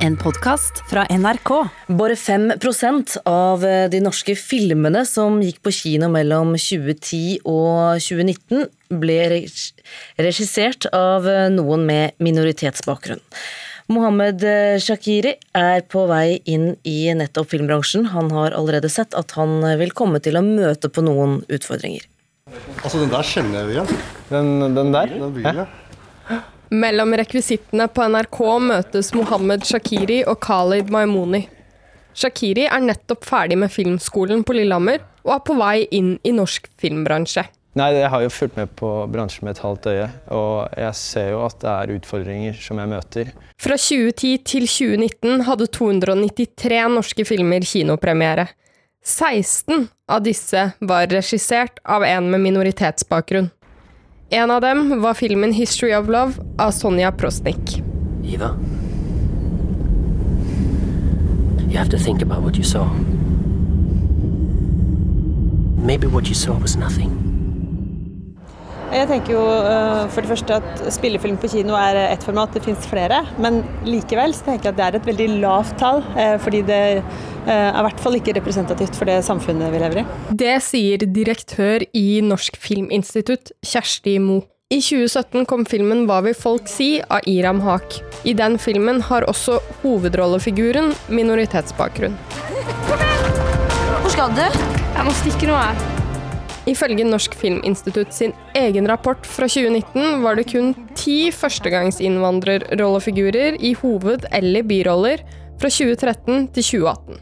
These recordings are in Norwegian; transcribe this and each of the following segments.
En podkast fra NRK. Bare 5% av de norske filmene som gikk på kino mellom 2010 og 2019, ble regissert av noen med minoritetsbakgrunn. Mohammed Shakiri er på vei inn i nettopp filmbransjen. Han har allerede sett at han vil komme til å møte på noen utfordringer. Altså, den der kjenner jeg igjen. Den, den der? Den byen, ja. Mellom rekvisittene på NRK møtes Mohammed Shakiri og Khalid Maimouni. Shakiri er nettopp ferdig med filmskolen på Lillehammer og er på vei inn i norsk filmbransje. Nei, Jeg har jo fulgt med på bransjen med et halvt øye, og jeg ser jo at det er utfordringer som jeg møter. Fra 2010 til 2019 hadde 293 norske filmer kinopremiere. 16 av disse var regissert av en med minoritetsbakgrunn. En av dem var filmen 'History of Love' av Sonja Prosnik. Eva, you have to think about what you saw. Maybe what you saw was nothing. Jeg tenker jo eh, for det første at spillefilm på kino er ett format, det finnes flere. Men likevel så tenker jeg at det er et veldig lavt tall, eh, fordi det eh, er i hvert fall ikke representativt for det samfunnet vi lever i. Det sier direktør i Norsk Filminstitutt, Kjersti Mo. I 2017 kom filmen 'Hva vil folk si?' av Iram Haak. I den filmen har også hovedrollefiguren minoritetsbakgrunn. Hvor skal du? Jeg må stikke nå, jeg. Ifølge Norsk Filminstitutt sin egen rapport fra 2019 var det kun ti førstegangsinnvandrerrollefigurer i hoved- eller biroller fra 2013 til 2018.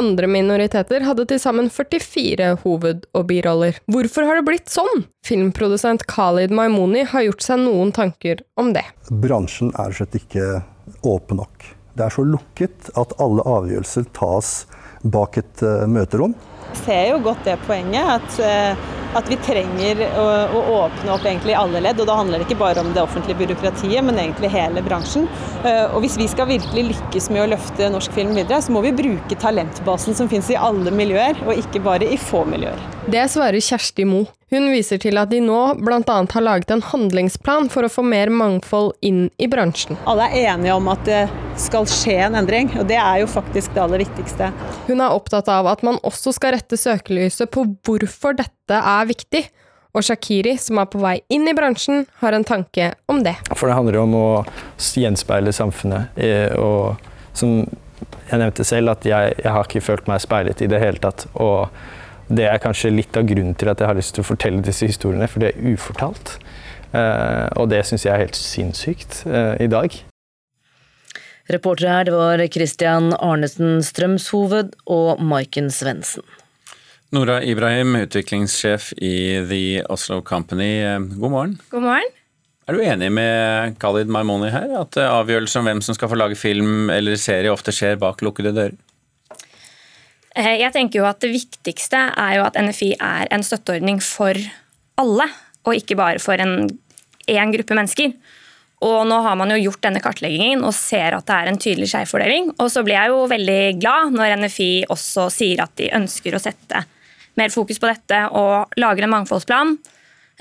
Andre minoriteter hadde til sammen 44 hoved- og biroller. Hvorfor har det blitt sånn? Filmprodusent Khalid Maimoni har gjort seg noen tanker om det. Bransjen er slett ikke åpen nok. Det er så lukket at alle avgjørelser tas bak et uh, møterom ser jo godt det poenget, at, eh, at vi trenger å, å, åpne opp egentlig alle ledd. Og da handler det ikke bare om det offentlige byråkratiet, men egentlig hele bransjen. Eh, og hvis vi skal virkelig lykkes med å løfte norsk film videre, så må vi bruke talentbasen som finnes i alle miljøer, og ikke bare i få miljøer. Det svarer Kjersti Mo. Hun viser til at de nå bl.a. har laget en handlingsplan for å få mer mangfold inn i bransjen. Alle er enige om at det skal skje en endring, og det er jo faktisk det aller viktigste. Hun er opptatt av at man også skal rette søkelyset på hvorfor dette er viktig. Og Shakiri, som er på vei inn i bransjen, har en tanke om det. For det handler jo om å gjenspeile samfunnet. Eh, og som jeg nevnte selv, at jeg, jeg har ikke følt meg speilet i det hele tatt. Og det er kanskje litt av grunnen til at jeg har lyst til å fortelle disse historiene, for det er ufortalt. Uh, og det syns jeg er helt sinnssykt uh, i dag. Reportere her det var Christian Arnesen Strømshoved og Maiken Svendsen. Nora Ibrahim, utviklingssjef i The Oslo Company. God morgen. God morgen. Er du enig med Khalid Maimoni her, at avgjørelser om hvem som skal få lage film eller serie ofte skjer bak lukkede dører? Eh, jeg tenker jo at Det viktigste er jo at NFI er en støtteordning for alle, og ikke bare for en gruppe mennesker. Og Nå har man jo gjort denne kartleggingen og ser at det er en tydelig skjevfordeling. Og så blir jeg jo veldig glad når NFI også sier at de ønsker å sette mer fokus på dette og lager en mangfoldsplan.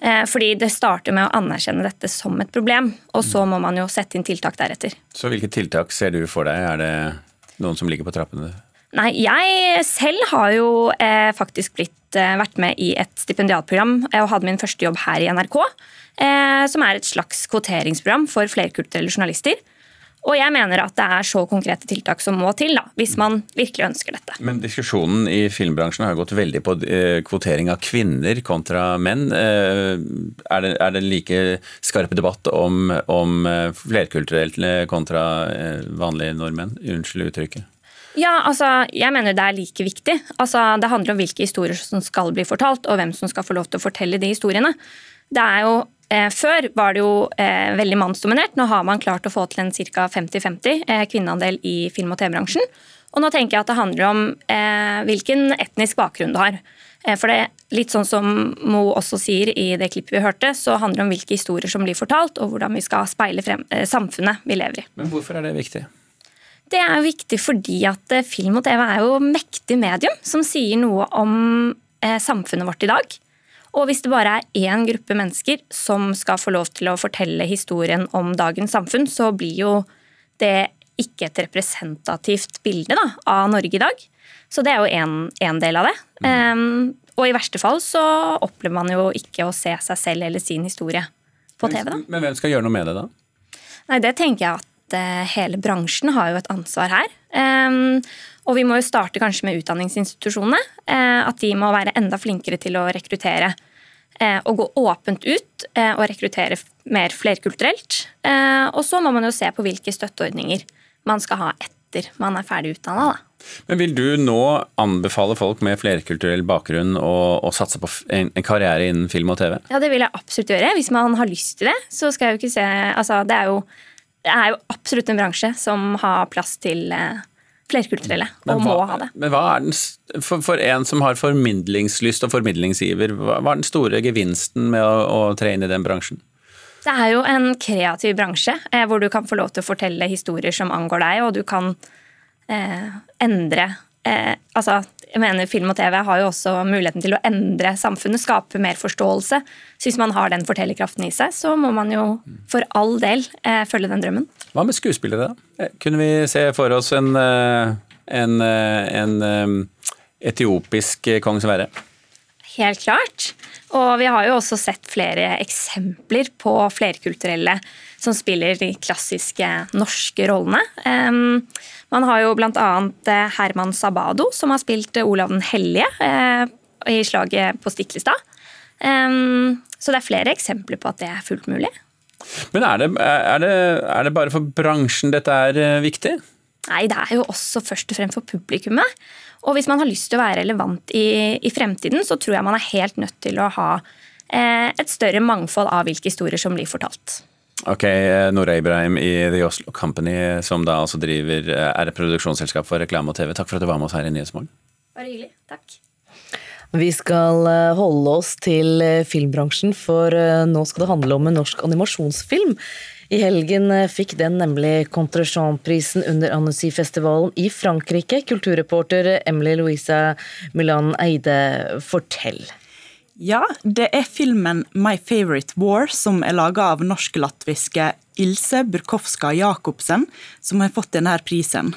Eh, fordi det starter med å anerkjenne dette som et problem, og så må man jo sette inn tiltak deretter. Så hvilke tiltak ser du for deg? Er det noen som ligger på trappene? Nei, jeg selv har jo eh, faktisk blitt eh, vært med i et stipendiatprogram og hadde min første jobb her i NRK. Eh, som er et slags kvoteringsprogram for flerkulturelle journalister. Og jeg mener at det er så konkrete tiltak som må til, da, hvis man virkelig ønsker dette. Men diskusjonen i filmbransjen har gått veldig på eh, kvotering av kvinner kontra menn. Eh, er det, er det like skarp debatt om, om eh, flerkulturelt kontra vanlige nordmenn? Unnskyld uttrykket. Ja, altså, jeg mener det er like viktig. Altså, det handler om hvilke historier som skal bli fortalt, og hvem som skal få lov til å fortelle de historiene. Det er jo, eh, Før var det jo eh, veldig mannsdominert. Nå har man klart å få til en ca. 50-50 eh, kvinneandel i film- og TV-bransjen. Og nå tenker jeg at det handler om eh, hvilken etnisk bakgrunn du har. Eh, for det er litt sånn som Mo også sier i det klippet vi hørte, så handler det om hvilke historier som blir fortalt, og hvordan vi skal speile frem, eh, samfunnet vi lever i. Men hvorfor er det viktig? Det er viktig fordi at eh, film og TV er jo mektig medium som sier noe om eh, samfunnet vårt i dag. Og hvis det bare er én gruppe mennesker som skal få lov til å fortelle historien om dagens samfunn, så blir jo det ikke et representativt bilde da, av Norge i dag. Så det er jo én del av det. Um, og i verste fall så opplever man jo ikke å se seg selv eller sin historie på TV. da. Men hvem skal gjøre noe med det, da? Nei, Det tenker jeg at uh, hele bransjen har jo et ansvar her. Um, og vi må jo starte kanskje med utdanningsinstitusjonene. Uh, at de må være enda flinkere til å rekruttere. Uh, og gå åpent ut og rekruttere mer flerkulturelt. og så må man jo se på hvilke støtteordninger man skal ha etter man er ferdig utdanna. Men Vil du nå anbefale folk med flerkulturell bakgrunn å, å satse på en, en, karriere innen film og TV? Ja, det vil jeg absolutt gjøre. Hvis man har lyst til det, så skal jeg jo ikke se Altså, det er jo, det er jo absolutt en bransje som har plass til eh, flerkulturelle, og hva, må ha det. Men hva er den, for, for, en som har formidlingslyst og formidlingsiver, hva, hva er den store gevinsten med å, å tre inn i den bransjen? Det er jo en kreativ bransje eh, hvor du kan få lov til å fortelle historier som angår deg, og du kan eh, endre eh, altså, jeg mener Film og TV har jo også muligheten til å endre samfunnet, skape mer forståelse. Så hvis man har den fortellerkraften i seg, så må man jo for all del eh, følge den drømmen. Hva med skuespillere, da? Eh, kunne vi se for oss en, eh, en, eh, en etiopisk kong Sverre? Helt klart. Og vi har jo også sett flere eksempler på flerkulturelle som spiller de klassiske norske rollene. Man har jo bl.a. Eh, Herman Sabado, som har spilt Olav den hellige eh, i slaget på Stiklestad. Så det er flere eksempler på at det er fullt mulig. Men er det, er det, er det bare for bransjen dette er eh, viktig? Nei, det er jo også først og fremst for publikummet. Og hvis man har lyst til å være relevant i, i fremtiden, så tror jeg man er helt nødt til å ha eh, et større mangfold av hvilke historier som blir fortalt. Ok, eh, Nora Ibrahim i The Oslo Company, som da altså driver, eh, er et produksjonsselskap for reklame og TV. Takk for at du var med oss her i Nyhetsmorgen. Bare hyggelig. Takk. Vi skal eh, holde oss til filmbransjen, for nå skal det handle om en norsk animasjonsfilm. I helgen fikk den nemlig Contrechamp-prisen under Annecy-festivalen i Frankrike. Kulturreporter Emily Louisa Milan Eide, fortell. Ja, det er filmen My Favorite War, som er laga av norsk-latviske Ilse Burkowska Jacobsen, som har fått denne prisen.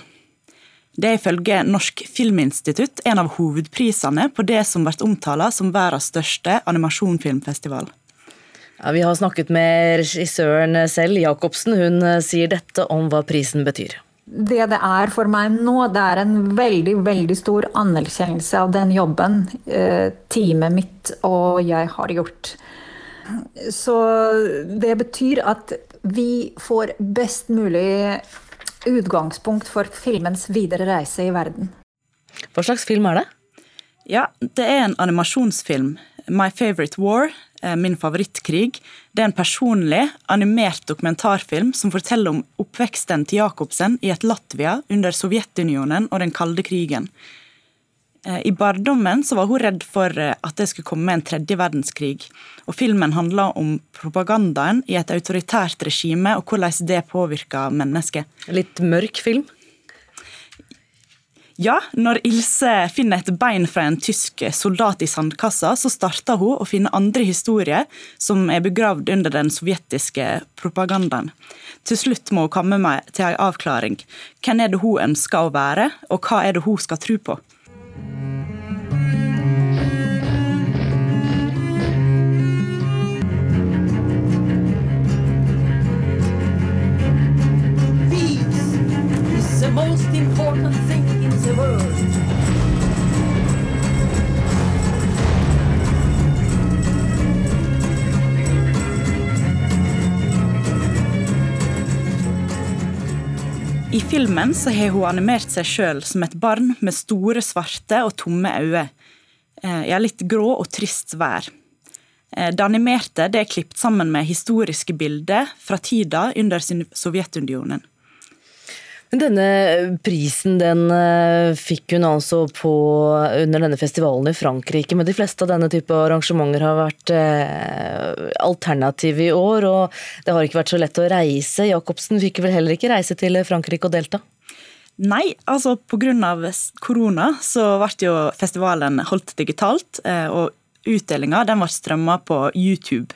Det er ifølge Norsk Filminstitutt en av hovedprisene på det som blir omtalt som verdens største animasjonfilmfestival. Ja, vi har snakket med regissøren selv, Jacobsen. Hun eh, sier dette om hva prisen betyr. Det det er for meg nå, det er en veldig veldig stor anerkjennelse av den jobben eh, teamet mitt og jeg har gjort. Så det betyr at vi får best mulig utgangspunkt for filmens videre reise i verden. Hva slags film er det? Ja, Det er en animasjonsfilm. My Favorite War min favorittkrig. Det er en personlig, animert dokumentarfilm som forteller om oppveksten til Jacobsen i et Latvia under Sovjetunionen og den kalde krigen. Eh, I barndommen var hun redd for eh, at det skulle komme en tredje verdenskrig. Og Filmen handler om propagandaen i et autoritært regime og hvordan det påvirker mennesket. Litt mørk film? Ja, når Ilse finner et bein fra en tysk soldat i sandkassa, så starter hun å finne andre historier som er begravd under den sovjetiske propagandaen. Til slutt må hun komme med til en avklaring. Hvem er det hun ønsker å være, og hva er det hun skal tro på? I filmen så har hun animert seg sjøl som et barn med store, svarte og tomme øyne. Eh, ja, litt grå og trist vær. Eh, det animerte det er klippet sammen med historiske bilder fra tida under Sovjetunionen. Denne prisen den eh, fikk hun altså på under denne festivalen i Frankrike. Men de fleste av denne type arrangementer har vært eh, alternative i år. Og det har ikke vært så lett å reise. Jacobsen fikk vel heller ikke reise til Frankrike og delta? Nei, altså pga. korona så ble jo festivalen holdt digitalt. Eh, og utdelinga ble strømma på YouTube.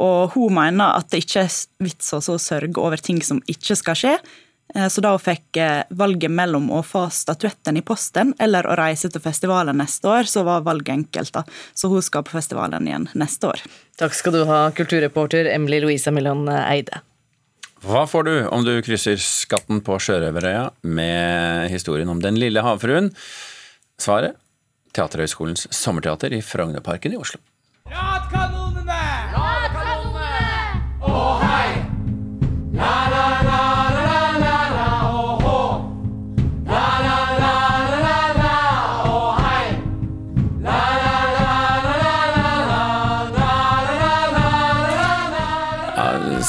Og hun mener at det ikke er vits å sørge over ting som ikke skal skje Eh, så da hun fikk eh, valget mellom å få statuetten i posten eller å reise til festivalen neste år, så var valget enkelt. da. Så hun skal på festivalen igjen neste år. Takk skal du ha, kulturreporter Emily Louisa Millan Eide. Hva får du om du krysser Skatten på Sjørøverøya med historien om Den lille havfruen? Svaret Teaterhøgskolens sommerteater i Frognerparken i Oslo. Radkanonene! Radkanonene!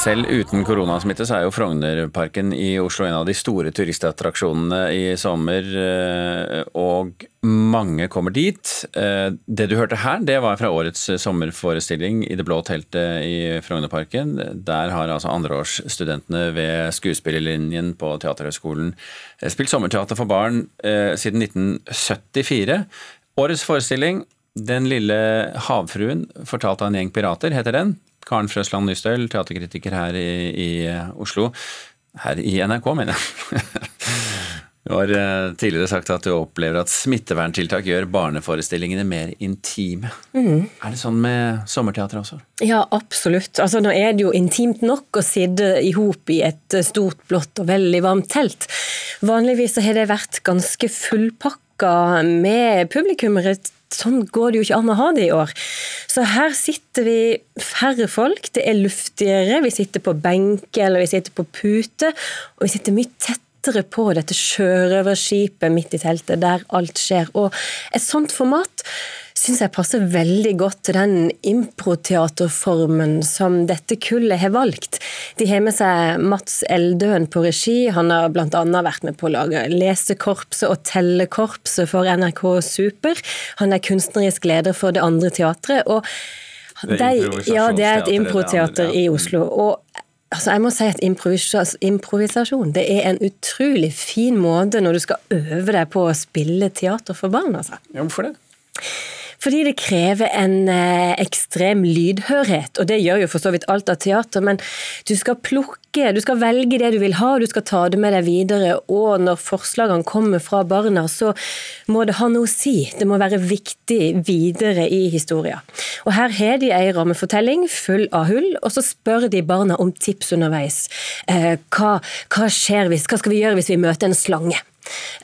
Selv uten koronasmitte så er jo Frognerparken i Oslo en av de store turistattraksjonene i sommer, eh, og mange kommer dit. Eh, Det du hørte her, det var fra årets sommerforestilling i Det blå teltet i Frognerparken. Der har altså andreårsstudentene ved skuespillerlinjen på Teaterhøgskolen eh, spilt sommerteater for barn siden 1974. Årets forestilling Den lille havfruen, fortalt av en gjeng pirater, heter den. Karen Frøsland Nystøl, teaterkritiker her i, i Oslo. Her i NRK, mener jeg. Du har eh, tidligere sagt at du opplever at smitteverntiltak gjør barneforestillingene mer intime. Mm. Er det sånn med sommerteater også? Ja, absolutt. Altså, nå er det jo intimt nok å sitte i hop i et stort, blått og veldig varmt telt. Vanligvis så har det vært ganske fullpakka med publikummere. Sånn går det jo ikke an å ha det i år. Så her sitter vi færre folk, det er luftigere, vi sitter på benke eller vi sitter på pute, og vi sitter mye tettere på dette sjørøverskipet midt i teltet, der alt skjer. Og et sånt format syns jeg passer veldig godt til den improteaterformen som dette kullet har valgt. De har med seg Mats Eldøen på regi. Han har bl.a. vært med på å lage Lesekorpset og Tellekorpset for NRK Super. Han er kunstnerisk leder for det andre teatret. og Det de, ja, det er et improteater ja. i Oslo. og Altså, jeg må si at improvis- improvisasjon det er en utrolig fin måte når du skal øve deg på å spille teater for barn. altså. Ja, hvorfor det? Fordi det krever en eh, ekstrem lydhørhet, og det gjør jo for så vidt alt av teater, men du skal plukke, du skal velge det du vil ha, du skal ta det med deg videre, og når forslagene kommer fra barna, så må det ha noe å si. Det må være viktig videre i historien. Og her har de ei rammefortelling full av hull, og så spør de barna om tips underveis. Eh, hva, hva skjer hvis, hva skal vi gjøre hvis vi møter en slange?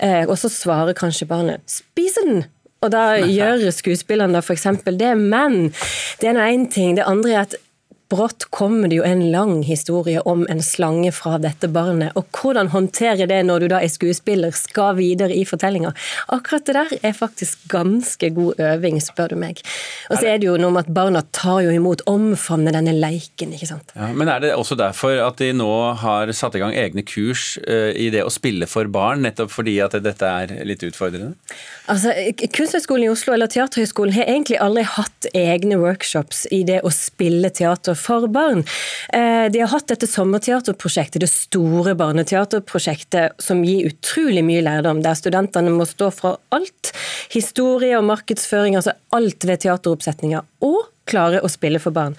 Eh, og så svarer kanskje barnet spiser den'. Og da gjør skuespillerne da f.eks. det, men det er nå én ting. Det andre er at brått kommer det jo en lang historie om en slange fra dette barnet. Og hvordan håndtere det når du da er skuespiller, skal videre i fortellinga. Akkurat det der er faktisk ganske god øving, spør du meg. Og så er det jo noe med at barna tar jo imot, omfavner denne leiken, ikke sant. Ja, men er det også derfor at de nå har satt i gang egne kurs eh, i det å spille for barn, nettopp fordi at dette er litt utfordrende? Altså, Kunsthøgskolen i Oslo eller Teaterhøgskolen har egentlig aldri hatt egne workshops i det å spille teater for barn. Eh, De har hatt dette sommerteaterprosjektet, det store barneteaterprosjektet, som gir utrolig mye lærdom, der studentene må stå for alt. Historie og markedsføring, altså alt ved teateroppsetninger. Og klare å spille for barn.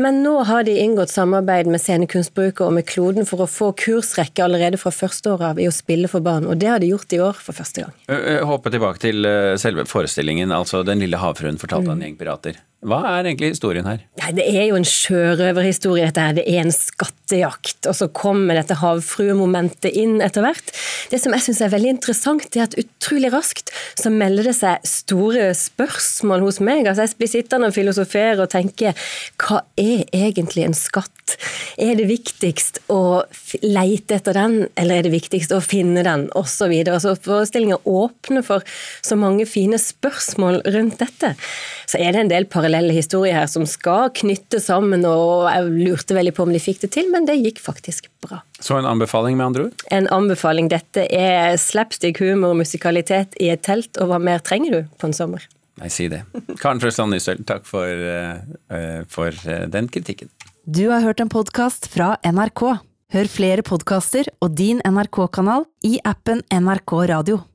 Men nå har de inngått samarbeid med Scenekunstbruket og med Kloden for å få kursrekke allerede fra første år av i å spille for barn, og det har de gjort i år for første gang. Jeg Hoppe tilbake til eh, selve forestillingen, altså Den lille havfruen fortalte av en gjeng pirater. Hva er egentlig historien her? Nei, Det er jo en sjørøverhistorie, dette her. Det er en skattejakt. Og så kommer dette havfruemomentet inn etter hvert. Det som jeg syns er veldig interessant, er at utrolig raskt så melder det seg store spørsmål hos meg. Altså Jeg blir sittende og filosofere og tenke hva er egentlig en skatt? Er det viktigst å leite etter den, eller er det viktigst å finne den, osv. Så videre. så Forestillinga åpner for så mange fine spørsmål rundt dette. Så er det en del parallelle historier her som skal knytte sammen, og jeg lurte veldig på om de fikk det til, men det gikk faktisk bra. Så en anbefaling, med andre ord? En anbefaling. Dette er slapstick humor og musikalitet i et telt, og hva mer trenger du på en sommer? Nei, si det. Karen Frøsland Nysøl, takk for, eh, for uh, den kritikken. Du har hørt en podkast fra NRK. Hør flere podkaster og din NRK-kanal i appen NRK Radio.